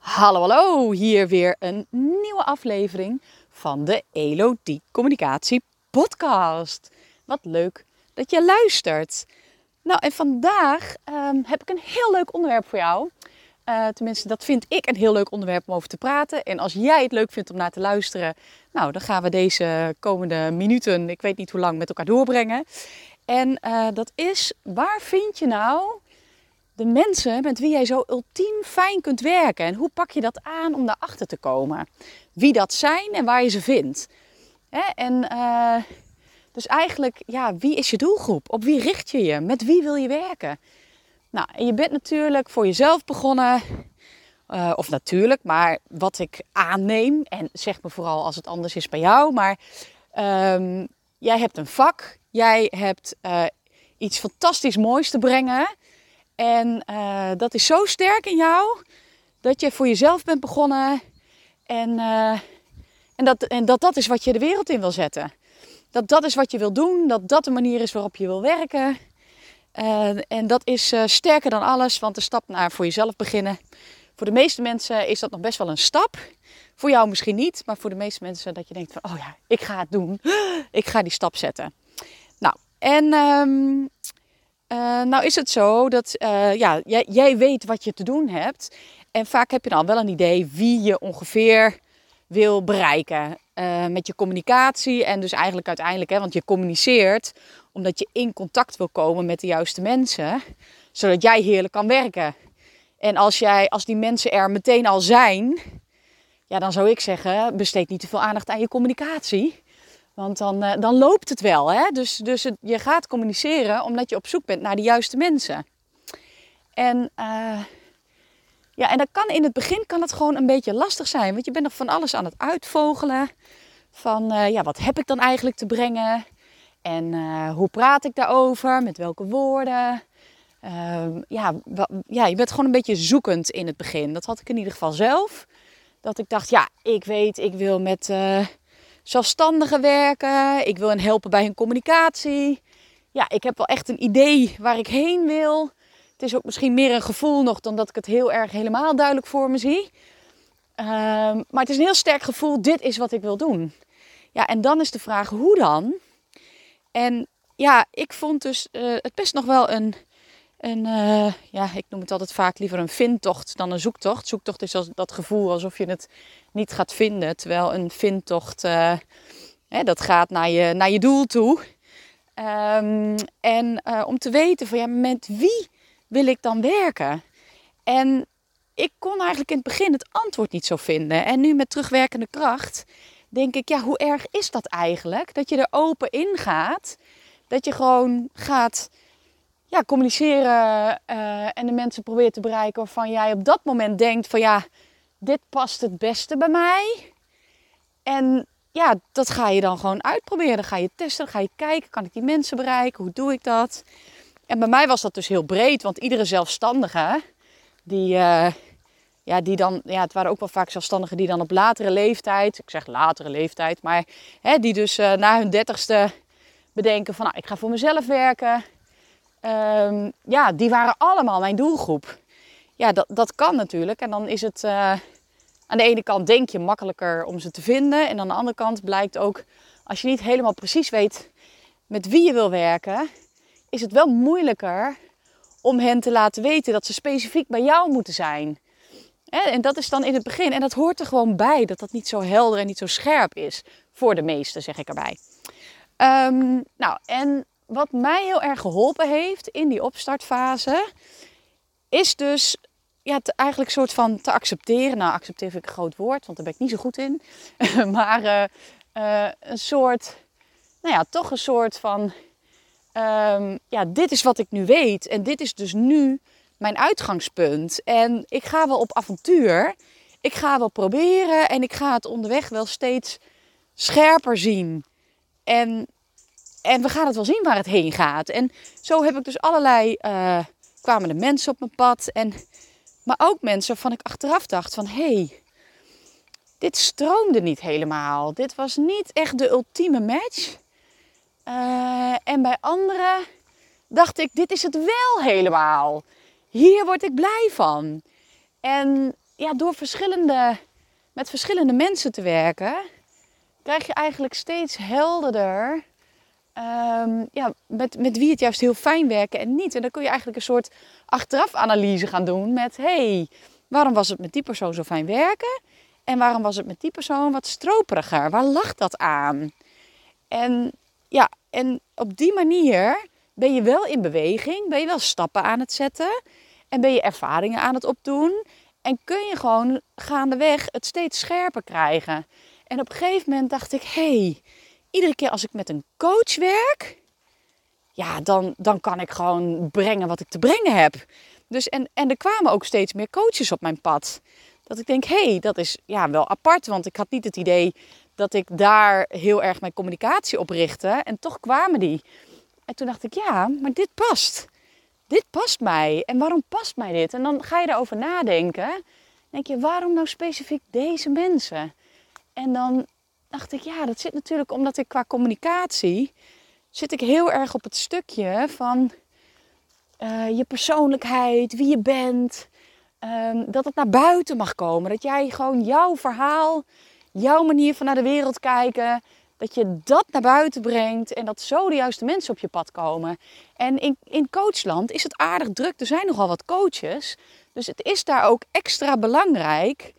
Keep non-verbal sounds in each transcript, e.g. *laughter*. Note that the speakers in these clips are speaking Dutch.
Hallo, hallo, hier weer een nieuwe aflevering van de Elodie Communicatie Podcast. Wat leuk dat je luistert. Nou, en vandaag ehm, heb ik een heel leuk onderwerp voor jou. Uh, tenminste, dat vind ik een heel leuk onderwerp om over te praten. En als jij het leuk vindt om naar te luisteren, nou, dan gaan we deze komende minuten, ik weet niet hoe lang, met elkaar doorbrengen. En uh, dat is, waar vind je nou de mensen met wie jij zo ultiem fijn kunt werken. En hoe pak je dat aan om daarachter te komen? Wie dat zijn en waar je ze vindt. Hè? En uh, dus eigenlijk, ja, wie is je doelgroep? Op wie richt je je? Met wie wil je werken? Nou, en je bent natuurlijk voor jezelf begonnen. Uh, of natuurlijk, maar wat ik aanneem, en zeg me vooral als het anders is bij jou, maar um, jij hebt een vak, jij hebt uh, iets fantastisch moois te brengen. En uh, dat is zo sterk in jou dat je voor jezelf bent begonnen. En, uh, en, dat, en dat dat is wat je de wereld in wil zetten. Dat dat is wat je wil doen. Dat dat de manier is waarop je wil werken. Uh, en dat is sterker dan alles, want de stap naar voor jezelf beginnen. Voor de meeste mensen is dat nog best wel een stap. Voor jou misschien niet, maar voor de meeste mensen dat je denkt van, oh ja, ik ga het doen. *gasps* Ik ga die stap zetten. Nou, en um, uh, nou is het zo dat uh, ja, jij, jij, weet wat je te doen hebt. En vaak heb je dan wel een idee wie je ongeveer wil bereiken uh, met je communicatie. En dus eigenlijk uiteindelijk, hè, want je communiceert omdat je in contact wil komen met de juiste mensen. Zodat jij heerlijk kan werken. En als, jij, als die mensen er meteen al zijn, ja, dan zou ik zeggen, besteed niet te veel aandacht aan je communicatie. Want dan, uh, dan loopt het wel. Hè? Dus, dus je gaat communiceren omdat je op zoek bent naar de juiste mensen. En, uh, ja, en dat kan in het begin kan het gewoon een beetje lastig zijn. Want je bent nog van alles aan het uitvogelen. Van uh, ja, wat heb ik dan eigenlijk te brengen? En hoe praat ik daarover? Met welke woorden? Ehm, ja, ja, je bent gewoon een beetje zoekend in het begin. Dat had ik in ieder geval zelf. Dat ik dacht, ja, ik weet, ik wil met zelfstandigen werken. Ik wil hen helpen bij hun communicatie. Ja, ik heb wel echt een idee waar ik heen wil. Het is ook misschien meer een gevoel nog dan dat ik het heel erg helemaal duidelijk voor me zie. Uh, maar het is een heel sterk gevoel, dit is wat ik wil doen. Ja, en dan is de vraag, hoe dan? En ja, ik vond dus uh, het best nog wel een, een uh, ja, ik noem het altijd vaak liever een vindtocht dan een zoektocht. Zoektocht is als, dat gevoel alsof je het niet gaat vinden. Terwijl een vindtocht, hè, dat gaat naar je, naar je doel toe. Um, en uh, om te weten van ja, met wie wil ik dan werken? En ik kon eigenlijk in het begin het antwoord niet zo vinden. En nu met terugwerkende kracht denk ik, ja, hoe erg is dat eigenlijk? Dat je er open in gaat. Dat je gewoon gaat ja, communiceren uh, en de mensen probeert te bereiken waarvan jij op dat moment denkt van ja, dit past het beste bij mij. En ja, dat ga je dan gewoon uitproberen. Dan ga je testen, dan ga je kijken, kan ik die mensen bereiken? Hoe doe ik dat? En bij mij was dat dus heel breed, want iedere zelfstandige, die, uh, ja, die dan, ja, het waren ook wel vaak zelfstandigen die dan op latere leeftijd, ik zeg latere leeftijd, maar hè, die dus uh, na hun dertigste bedenken van, nou, ik ga voor mezelf werken. Um, ja, die waren allemaal mijn doelgroep ja, dat, dat kan natuurlijk. En dan is het uh, aan de ene kant denk je makkelijker om ze te vinden. En aan de andere kant blijkt ook, als je niet helemaal precies weet met wie je wil werken, is het wel moeilijker om hen te laten weten dat ze specifiek bij jou moeten zijn. En dat is dan in het begin. En dat hoort er gewoon bij, dat dat niet zo helder en niet zo scherp is. Voor de meesten, zeg ik erbij. Um, nou, en wat mij heel erg geholpen heeft in die opstartfase, is dus ja, te, eigenlijk soort van te accepteren. Nou, accepteren vind ik een groot woord, want daar ben ik niet zo goed in. *laughs* maar uh, uh, een soort, nou ja, toch een soort van, um, ja, dit is wat ik nu weet. En dit is dus nu mijn uitgangspunt. En ik ga wel op avontuur. Ik ga wel proberen en ik ga het onderweg wel steeds scherper zien. En, en we gaan het wel zien waar het heen gaat. En zo heb ik dus allerlei, uh, kwamen de mensen op mijn pad en maar ook mensen waarvan ik achteraf dacht van... hé, hey, dit stroomde niet helemaal. Dit was niet echt de ultieme match. Uh, en bij anderen dacht ik, dit is het wel helemaal. Hier word ik blij van. En ja, door verschillende, met verschillende mensen te werken, krijg je eigenlijk steeds helderder um, ja, met, met wie het juist heel fijn werken en niet. En dan kun je eigenlijk een soort achteraf analyse gaan doen met hey, waarom was het met die persoon zo fijn werken? En waarom was het met die persoon wat stroperiger? Waar lag dat aan? En ja, en op die manier ben je wel in beweging, ben je wel stappen aan het zetten en ben je ervaringen aan het opdoen. En kun je gewoon gaandeweg het steeds scherper krijgen. En op een gegeven moment dacht ik, hey, iedere keer als ik met een coach werk, ja, dan, dan kan ik gewoon brengen wat ik te brengen heb. Dus en, en er kwamen ook steeds meer coaches op mijn pad. Dat ik denk, hé, hey, dat is ja, wel apart. Want ik had niet het idee dat ik daar heel erg mijn communicatie op richtte. En toch kwamen die. En toen dacht ik, ja, maar dit past. Dit past mij. En waarom past mij dit? En dan ga je erover nadenken. denk je, waarom nou specifiek deze mensen? En dan dacht ik, ja, dat zit natuurlijk omdat ik qua communicatie zit ik heel erg op het stukje van uh, je persoonlijkheid, wie je bent. Um, dat het naar buiten mag komen. Dat jij gewoon jouw verhaal, jouw manier van naar de wereld kijken, dat je dat naar buiten brengt en dat zo de juiste mensen op je pad komen. En in, in coachland is het aardig druk. Er zijn nogal wat coaches. Dus het is daar ook extra belangrijk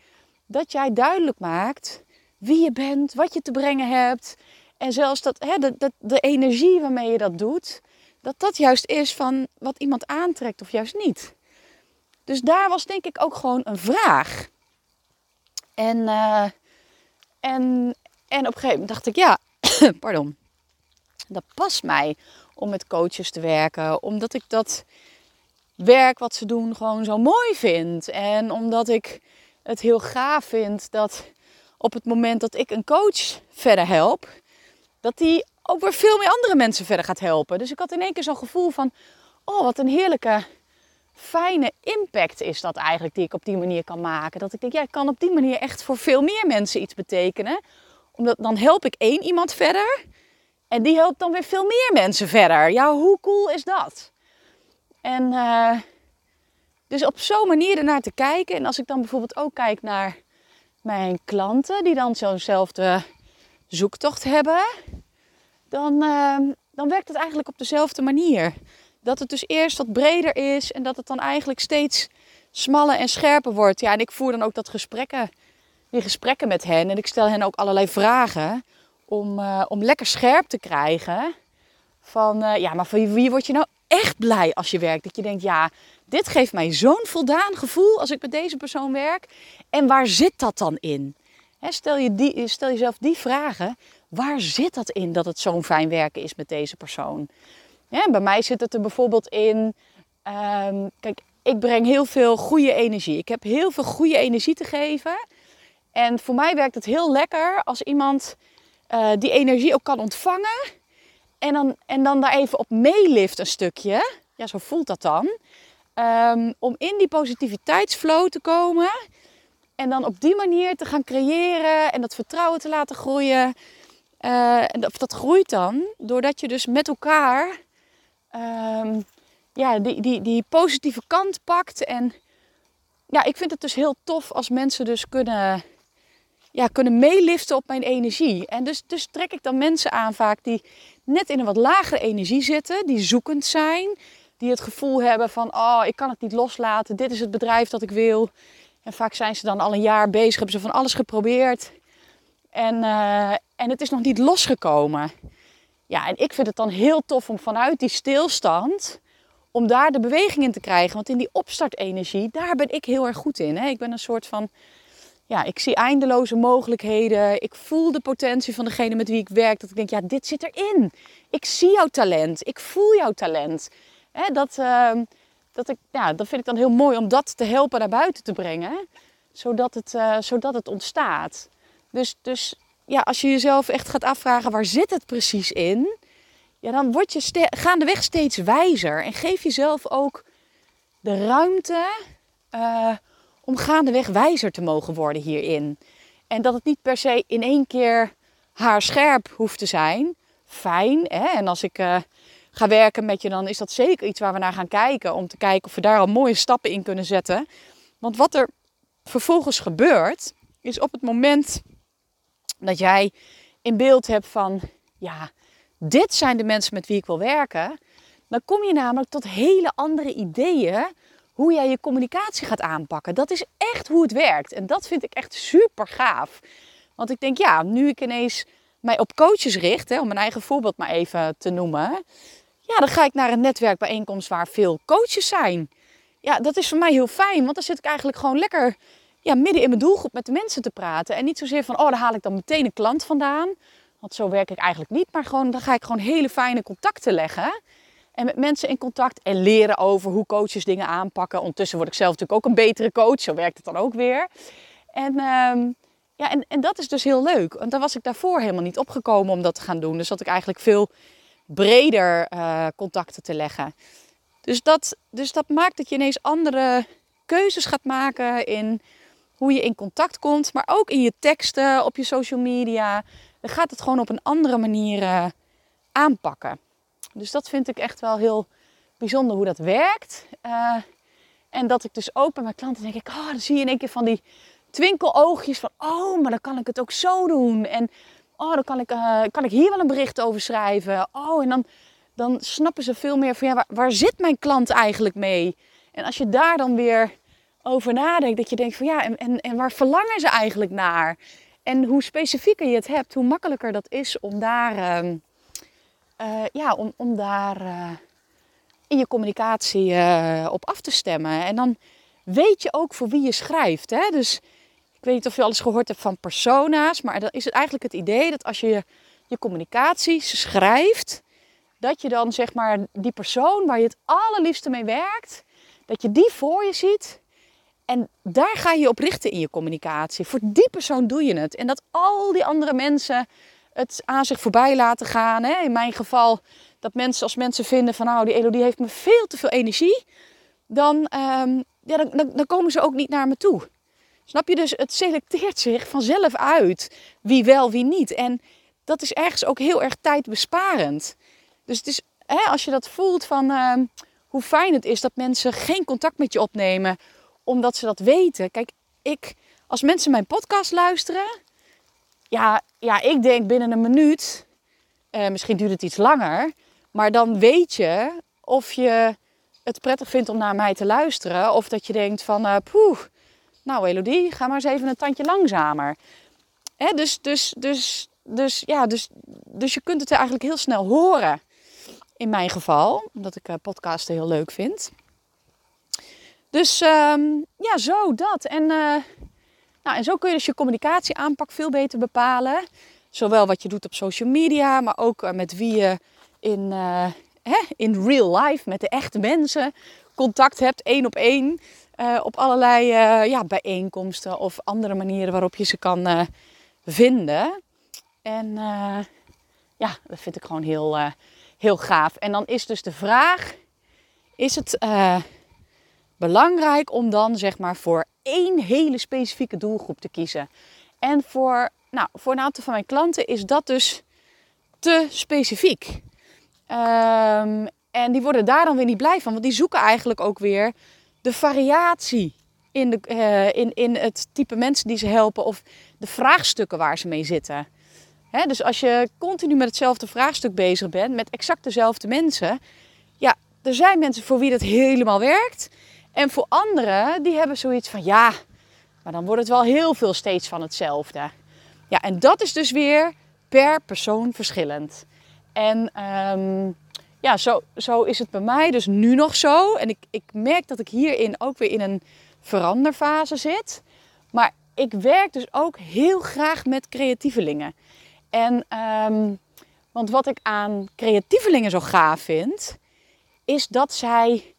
dat jij duidelijk maakt wie je bent, wat je te brengen hebt. En zelfs dat, hè, de, de, energie waarmee je dat doet, dat dat juist is van wat iemand aantrekt of juist niet. Dus daar was denk ik ook gewoon een vraag. En, uh, en, en op een gegeven moment dacht ik, ja, *coughs* pardon, dat past mij om met coaches te werken. Omdat ik dat werk wat ze doen gewoon zo mooi vind. En omdat ik het heel gaaf vind dat op het moment dat ik een coach verder help, dat die ook weer veel meer andere mensen verder gaat helpen. Dus ik had in één keer zo'n gevoel van, oh wat een heerlijke, fijne impact is dat eigenlijk die ik op die manier kan maken. Dat ik denk, ja, ik kan op die manier echt voor veel meer mensen iets betekenen. Omdat dan help ik één iemand verder en die helpt dan weer veel meer mensen verder. Ja, hoe cool is dat? En uh, dus op zo'n manier ernaar te kijken. En als ik dan bijvoorbeeld ook kijk naar mijn klanten die dan zo'nzelfde zoektocht hebben, dan, uh, dan werkt het eigenlijk op dezelfde manier. Dat het dus eerst wat breder is en dat het dan eigenlijk steeds smaller en scherper wordt. Ja, en ik voer dan ook dat gesprekken, die gesprekken met hen en ik stel hen ook allerlei vragen om, uh, om lekker scherp te krijgen. Van uh, ja, maar van wie word je nou echt blij als je werkt? Dat je denkt, ja, dit geeft mij zo'n voldaan gevoel als ik met deze persoon werk. En waar zit dat dan in? stel, je die, stel jezelf die vragen. Waar zit dat in dat het zo'n fijn werken is met deze persoon? bij mij zit het er bijvoorbeeld in. Um, kijk, ik breng heel veel goede energie. Ik heb heel veel goede energie te geven. En voor mij werkt het heel lekker als iemand uh, die energie ook kan ontvangen. En dan, en dan daar even op meelift een stukje. Ja, zo voelt dat dan. Um, om in die positiviteitsflow te komen. En dan op die manier te gaan creëren en dat vertrouwen te laten groeien. Uh, en dat, groeit dan doordat je dus met elkaar um, ja, die, die, die positieve kant pakt. En ja, ik vind het dus heel tof als mensen dus kunnen, ja, kunnen meeliften op mijn energie. En dus, dus trek ik dan mensen aan vaak die net in een wat lagere energie zitten, die zoekend zijn die het gevoel hebben van, oh, ik kan het niet loslaten, dit is het bedrijf dat ik wil. En vaak zijn ze dan al een jaar bezig, hebben ze van alles geprobeerd. En, uh, en het is nog niet losgekomen. Ja, en ik vind het dan heel tof om vanuit die stilstand, om daar de beweging in te krijgen. Want in die opstartenergie, daar ben ik heel erg goed in. Hè? Ik ben een soort van, ja, ik zie eindeloze mogelijkheden. Ik voel de potentie van degene met wie ik werk. Dat ik denk, ja, dit zit erin. Ik zie jouw talent. Ik voel jouw talent. Dat, uh, dat, ik, ja, dat vind ik dan heel mooi om dat te helpen naar buiten te brengen. Zodat het, uh, zodat het ontstaat. Dus, dus ja, als je jezelf echt gaat afvragen waar zit het precies in. Ja, dan word je ste gaandeweg steeds wijzer. En geef jezelf ook de ruimte uh, om gaandeweg wijzer te mogen worden hierin. En dat het niet per se in één keer haarscherp hoeft te zijn. Fijn. Hè? En als ik uh, ga werken met je, dan is dat zeker iets waar we naar gaan kijken. Om te kijken of we daar al mooie stappen in kunnen zetten. Want wat er vervolgens gebeurt, is op het moment dat jij in beeld hebt van, ja, dit zijn de mensen met wie ik wil werken, dan kom je namelijk tot hele andere ideeën hoe jij je communicatie gaat aanpakken. Dat is echt hoe het werkt. En dat vind ik echt super gaaf. Want ik denk, ja, nu ik ineens mij op coaches richt, hè, om mijn eigen voorbeeld maar even te noemen. Ja, dan ga ik naar een netwerkbijeenkomst waar veel coaches zijn. Ja, dat is voor mij heel fijn, want dan zit ik eigenlijk gewoon lekker ja, midden in mijn doelgroep met de mensen te praten. En niet zozeer van, oh, daar haal ik dan meteen een klant vandaan. Want zo werk ik eigenlijk niet. Maar gewoon, dan ga ik gewoon hele fijne contacten leggen. En met mensen in contact en leren over hoe coaches dingen aanpakken. Ondertussen word ik zelf natuurlijk ook een betere coach. Zo werkt het dan ook weer. En, ehm, ja, en, en dat is dus heel leuk. Want daar was ik daarvoor helemaal niet opgekomen om dat te gaan doen. Dus had ik eigenlijk veel breder uh, contacten te leggen. Dus dat, dus dat maakt dat je ineens andere keuzes gaat maken in hoe je in contact komt. Maar ook in je teksten, op je social media. Dan gaat het gewoon op een andere manier uh, aanpakken. Dus dat vind ik echt wel heel bijzonder hoe dat werkt. Uh, en dat ik dus ook bij mijn klanten denk ik, oh, dan zie je in één keer van die twinkeloogjes van, oh, maar dan kan ik het ook zo doen. En oh, dan kan ik, uh, kan ik hier wel een bericht over schrijven. Oh, en dan, dan snappen ze veel meer van, ja, waar, zit mijn klant eigenlijk mee? En als je daar dan weer over nadenkt, dat je denkt van, ja, en, en, en waar verlangen ze eigenlijk naar? En hoe specifieker je het hebt, hoe makkelijker dat is om daar... Uh, uh, ja, om, om daar uh, in je communicatie op af te stemmen. En dan weet je ook voor wie je schrijft. Hè? Dus ik weet niet of je alles gehoord hebt van persona's, maar dan is het eigenlijk het idee dat als je je, communicatie schrijft, dat je dan zeg maar die persoon waar je het allerliefste mee werkt, dat je die voor je ziet. En daar ga je op richten in je communicatie. Voor die persoon doe je het. En dat al die andere mensen het aan zich voorbij laten gaan. Hè? In mijn geval dat mensen als mensen vinden van nou die Elodie heeft me veel te veel energie. Dan, um, ja, dan, dan, komen ze ook niet naar me toe. Snap je? Dus het selecteert zich vanzelf uit wie wel, wie niet. En dat is ergens ook heel erg tijdbesparend. Dus het is, hè, als je dat voelt van uh, hoe fijn het is dat mensen geen contact met je opnemen, omdat ze dat weten. Kijk, ik, als mensen mijn podcast luisteren, ja, ja, ik denk binnen een minuut, uh, misschien duurt het iets langer, maar dan weet je of je het prettig vindt om naar mij te luisteren. Of dat je denkt van, uh, poeh, nou Elodie, ga maar eens even een tandje langzamer. Dus, dus, dus, dus, ja, dus, dus je kunt het eigenlijk heel snel horen. In mijn geval, omdat ik uh, podcasten heel leuk vind. Dus um, ja, zo dat. En uh, nou, en zo kun je dus je communicatieaanpak veel beter bepalen. Zowel wat je doet op social media, maar ook eh, met wie je in, hè, in real life, met de echte mensen, contact hebt, één op één. Uh, op allerlei ja, bijeenkomsten of andere manieren waarop je ze kan vinden. En ja, dat vind ik gewoon heel, heel gaaf. En dan is dus de vraag: is het belangrijk om dan zeg maar voor één hele specifieke doelgroep te kiezen. En voor, nou, voor een aantal van mijn klanten is dat dus te specifiek. Um, en die worden daar dan weer niet blij van, want die zoeken eigenlijk ook weer de variatie in, de, uh, in, in het type mensen die ze helpen of de vraagstukken waar ze mee zitten. Dus als je continu met hetzelfde vraagstuk bezig bent, met exact dezelfde mensen, ja, er zijn mensen voor wie dat helemaal werkt. En voor anderen, die hebben zoiets van ja, maar dan wordt het wel heel veel steeds van hetzelfde. Ja, en dat is dus weer per persoon verschillend. En um, ja, zo, zo is het bij mij dus nu nog zo. En ik, ik merk dat ik hierin ook weer in een veranderfase zit. Maar ik werk dus ook heel graag met creatievelingen. En um, want wat ik aan creatievelingen zo gaaf vind, is dat zij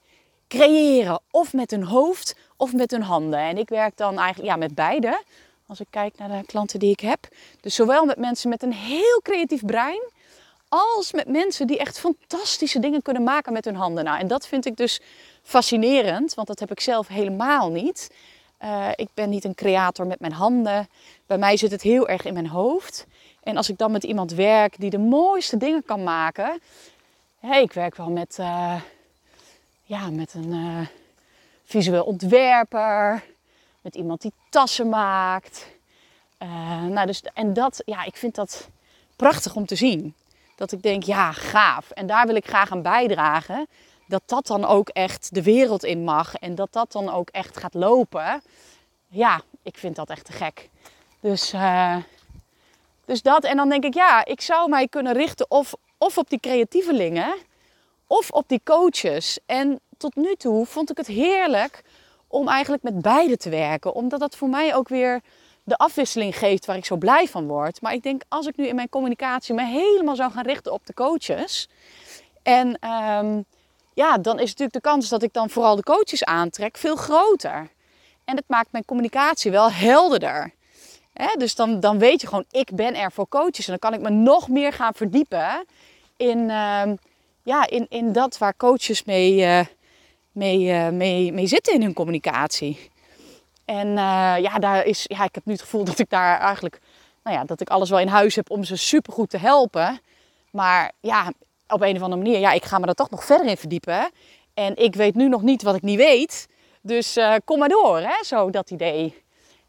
creëren. Of met hun hoofd of met hun handen. En ik werk dan eigenlijk ja, met beide. Als ik kijk naar de klanten die ik heb. Dus zowel met mensen met een heel creatief brein. Als met mensen die echt fantastische dingen kunnen maken met hun handen. Nou, en dat vind ik dus fascinerend. Want dat heb ik zelf helemaal niet. Uh, ik ben niet een creator met mijn handen. Bij mij zit het heel erg in mijn hoofd. En als ik dan met iemand werk die de mooiste dingen kan maken. Hey, ik werk wel met, uh, ja, met een uh, visueel ontwerper. met iemand die tassen maakt. Nou, dus, en dat, ja, ik vind dat prachtig om te zien. Dat ik denk, ja, gaaf. En daar wil ik graag aan bijdragen. Dat dat dan ook echt de wereld in mag. En dat dat dan ook echt gaat lopen. Ja, ik vind dat echt te gek. Dus, uh, dus dat. En dan denk ik, ja, ik zou mij kunnen richten of, of op die creatievelingen. Of op die coaches. En tot nu toe vond ik het heerlijk om eigenlijk met beide te werken. Omdat dat voor mij ook weer de afwisseling geeft waar ik zo blij van word. Maar ik denk als ik nu in mijn communicatie me helemaal zou gaan richten op de coaches. En ehm, ja, dan is natuurlijk de kans dat ik dan vooral de coaches aantrek veel groter. En het maakt mijn communicatie wel helderder. dus dan, dan weet je gewoon, ik ben er voor coaches. En dan kan ik me nog meer gaan verdiepen in, ehm, ja, in, in dat waar coaches mee, uh, mee, uh, mee, mee zitten in hun communicatie. En uh, ja, daar is, ja, ik heb nu het gevoel dat ik daar eigenlijk, nou ja, dat ik alles wel in huis heb om ze supergoed te helpen. Maar ja, op een of andere manier, ja, ik ga me er toch nog verder in verdiepen. En ik weet nu nog niet wat ik niet weet. Dus uh, kom maar door, hè, zo dat idee.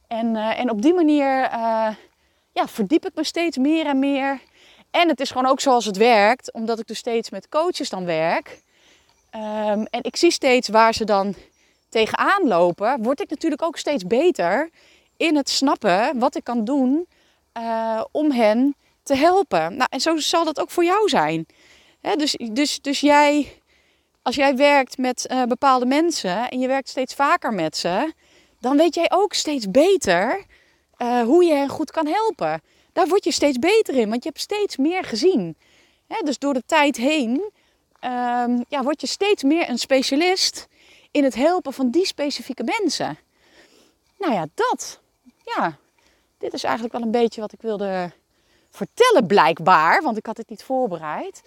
En, uh, en op die manier ja, verdiep ik me steeds meer en meer. En het is gewoon ook zoals het werkt, omdat ik dus steeds met coaches dan werk. Um, en ik zie steeds waar ze dan tegenaan lopen, word ik natuurlijk ook steeds beter in het snappen wat ik kan doen uh, om hen te helpen. Nou, en zo zal dat ook voor jou zijn. dus, dus, dus jij, als jij werkt met uh, bepaalde mensen en je werkt steeds vaker met ze, dan weet jij ook steeds beter uh, hoe je hen goed kan helpen. Daar word je steeds beter in, want je hebt steeds meer gezien. dus door de tijd heen um, ja, word je steeds meer een specialist in het helpen van die specifieke mensen. Nou ja, dat. Ja, dit is eigenlijk wel een beetje wat ik wilde vertellen, blijkbaar. Want ik had het niet voorbereid.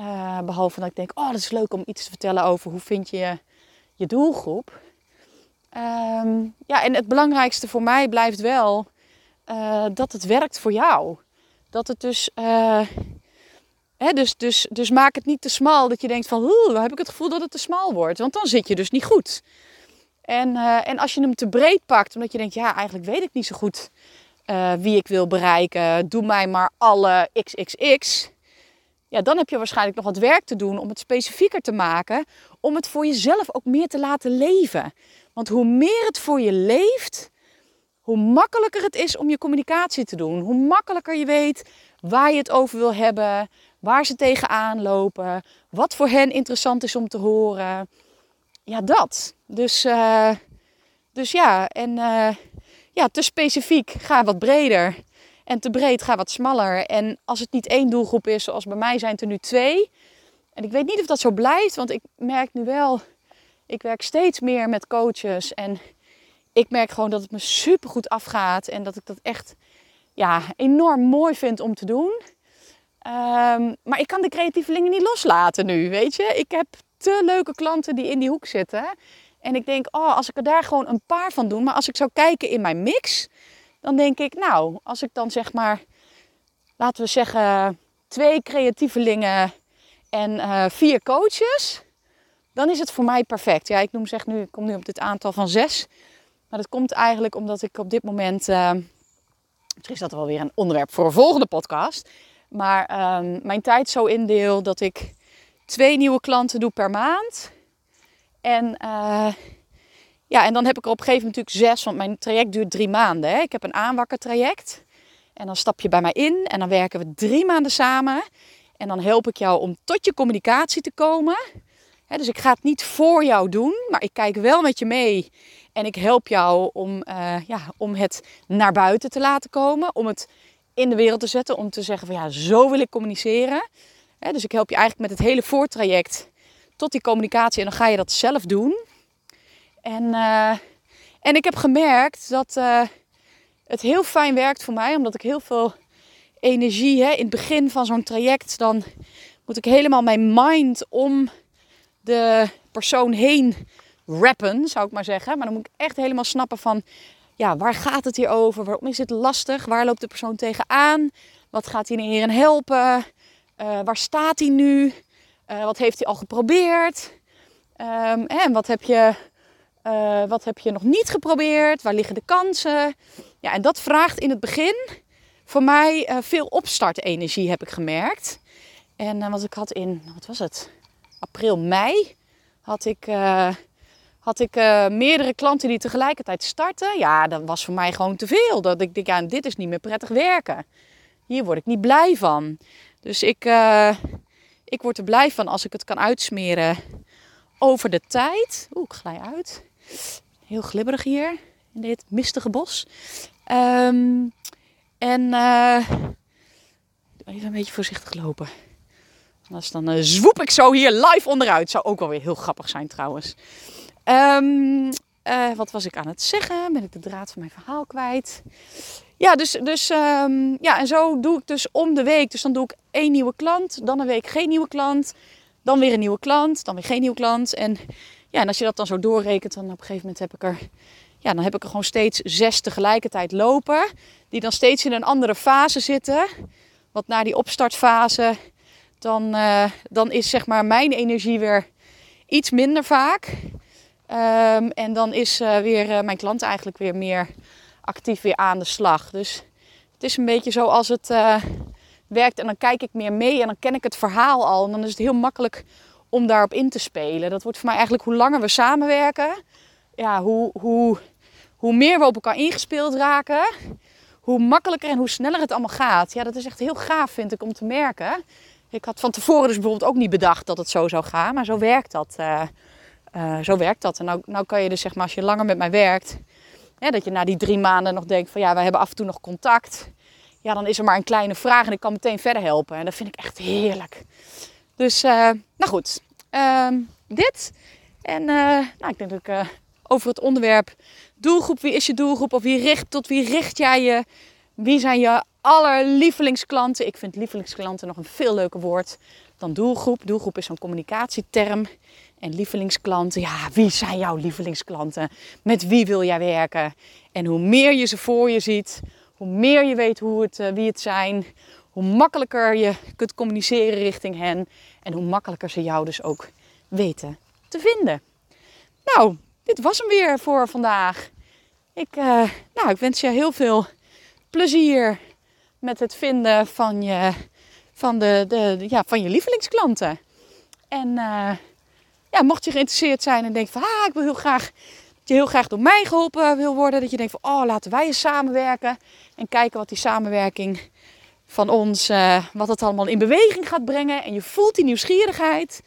Uh, behalve dat ik denk, oh, dat is leuk om iets te vertellen over hoe vind je je doelgroep. Um, ja, en het belangrijkste voor mij blijft wel uh, dat het werkt voor jou. Dat het dus uh, dus, dus, dus maak het niet te smal dat je denkt van, dan heb ik het gevoel dat het te smal wordt. Want dan zit je dus niet goed. En, uh, en als je hem te breed pakt, omdat je denkt, ja, eigenlijk weet ik niet zo goed uh, wie ik wil bereiken. Doe mij maar alle XXX. Ja, dan heb je waarschijnlijk nog wat werk te doen om het specifieker te maken. Om het voor jezelf ook meer te laten leven. Want hoe meer het voor je leeft, hoe makkelijker het is om je communicatie te doen. Hoe makkelijker je weet waar je het over wil hebben waar ze tegenaan lopen, wat voor hen interessant is om te horen. Ja, dat. Dus, uh, dus ja, en uh, ja, te specifiek ga wat breder. En te breed ga wat smaller. En als het niet één doelgroep is, zoals bij mij zijn het er nu twee. En ik weet niet of dat zo blijft, want ik merk nu wel, ik werk steeds meer met coaches. En ik merk gewoon dat het me super goed afgaat. En dat ik dat echt ja, enorm mooi vind om te doen. Um, maar ik kan de creatievelingen niet loslaten nu, weet je. Ik heb te leuke klanten die in die hoek zitten. En ik denk, oh, als ik er daar gewoon een paar van doe. Maar als ik zou kijken in mijn mix, dan denk ik, nou, als ik dan zeg maar, laten we zeggen, twee creatievelingen en uh, vier coaches, dan is het voor mij perfect. Ja, ik noem zeg nu, ik kom nu op dit aantal van zes. Maar dat komt eigenlijk omdat ik op dit moment, uh, misschien is dat wel weer een onderwerp voor een volgende podcast. Maar um, mijn tijd zo indeel dat ik twee nieuwe klanten doe per maand. En, uh, ja, en dan heb ik er op een gegeven moment natuurlijk zes, want mijn traject duurt drie maanden. Hè. Ik heb een aanwakkertraject. En dan stap je bij mij in en dan werken we drie maanden samen. En dan help ik jou om tot je communicatie te komen. dus ik ga het niet voor jou doen, maar ik kijk wel met je mee. En ik help jou om, uh, ja, om het naar buiten te laten komen. Om het in de wereld te zetten. Om te zeggen van ja, zo wil ik communiceren. dus ik help je eigenlijk met het hele voortraject tot die communicatie. En dan ga je dat zelf doen. En, uh, en ik heb gemerkt dat uh, het heel fijn werkt voor mij. Omdat ik heel veel energie hè, in het begin van zo'n traject. Dan moet ik helemaal mijn mind om de persoon heen rappen, zou ik maar zeggen. Maar dan moet ik echt helemaal snappen van ja, waar gaat het hier over? Waarom is het lastig? Waar loopt de persoon tegenaan? Wat gaat hij hierin helpen? Uh, waar staat hij nu? Uh, wat heeft hij al geprobeerd? Um, en wat heb je Uh, wat heb je nog niet geprobeerd? Waar liggen de kansen? Ja, en dat vraagt in het begin voor mij veel opstartenergie, heb ik gemerkt. En wat ik had in, wat was het? April, mei had ik, had ik meerdere klanten die tegelijkertijd starten. Ja, dat was voor mij gewoon te veel. Dat ik denk, ja, dit is niet meer prettig werken. Hier word ik niet blij van. Dus ik, ik word er blij van als ik het kan uitsmeren over de tijd. Oeh, ik glij uit. Heel glibberig hier in dit mistige bos. Um, en uh, even een beetje voorzichtig lopen. Anders dan zwoep ik zo hier live onderuit. Zou ook wel weer heel grappig zijn trouwens. Um, wat was ik aan het zeggen? Ben ik de draad van mijn verhaal kwijt? Ja, dus, dus um, ja, en zo doe ik dus om de week. Dus dan doe ik één nieuwe klant, dan een week geen nieuwe klant, dan weer een nieuwe klant, dan weer geen nieuwe klant. En ja, en als je dat dan zo doorrekent, dan op een gegeven moment heb ik er, ja, dan heb ik er gewoon steeds zes tegelijkertijd lopen. Die dan steeds in een andere fase zitten. Want na die opstartfase, dan, uh, dan is zeg maar mijn energie weer iets minder vaak. Um, en dan is uh, weer uh, mijn klant eigenlijk weer meer actief weer aan de slag. Dus het is een beetje zoals het werkt. En dan kijk ik meer mee en dan ken ik het verhaal al. En dan is het heel makkelijk om daarop in te spelen. Dat wordt voor mij eigenlijk hoe langer we samenwerken, ja, hoe, hoe, hoe meer we op elkaar ingespeeld raken, hoe makkelijker en hoe sneller het allemaal gaat. Ja, dat is echt heel gaaf, vind ik, om te merken. Ik had van tevoren dus bijvoorbeeld ook niet bedacht dat het zo zou gaan, maar zo werkt dat. Uh, zo werkt dat. En nou, nou kan je dus, zeg maar, als je langer met mij werkt, hè, dat je na die drie maanden nog denkt van ja, we hebben af en toe nog contact. Ja, dan is er maar een kleine vraag en ik kan meteen verder helpen. En dat vind ik echt heerlijk. Dus, uh, nou goed, Ehm, dit. En uh, nou, ik denk dat ik over het onderwerp doelgroep, wie is je doelgroep of wie richt, tot wie richt jij je? Wie zijn je allerlievelingsklanten? Ik vind lievelingsklanten nog een veel leuker woord dan doelgroep. Doelgroep is zo'n communicatieterm. En lievelingsklanten, ja, wie zijn jouw lievelingsklanten? Met wie wil jij werken? En hoe meer je ze voor je ziet, hoe meer je weet hoe het, uh, wie het zijn, hoe makkelijker je kunt communiceren richting hen en hoe makkelijker ze jou dus ook weten te vinden. Nou, dit was hem weer voor vandaag. Ik, uh, nou, ik wens je heel veel plezier met het vinden van je, van de, de, ja, van je lievelingsklanten. En uh, ja, mocht je geïnteresseerd zijn en denken van ah, ik wil heel graag dat je heel graag door mij geholpen wil worden. Dat je denkt van oh, laten wij eens samenwerken. En kijken wat die samenwerking van ons, uh, wat het allemaal in beweging gaat brengen. En je voelt die nieuwsgierigheid.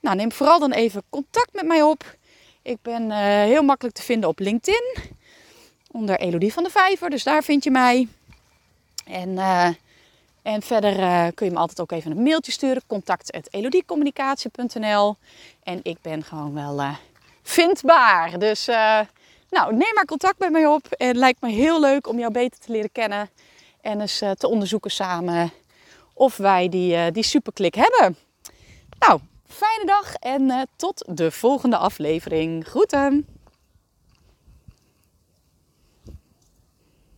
Nou, neem vooral dan even contact met mij op. Ik ben uh, heel makkelijk te vinden op LinkedIn. Onder Elodie van de Vijver. Dus daar vind je mij. En, uh, en verder kun je me altijd ook even een mailtje sturen. Contact.elodiecommunicatie.nl En ik ben gewoon wel vindbaar. Dus nou, neem maar contact met mij op. Het lijkt me heel leuk om jou beter te leren kennen en eens te onderzoeken samen of wij die, die superklik hebben. Nou, fijne dag en tot de volgende aflevering. Groeten!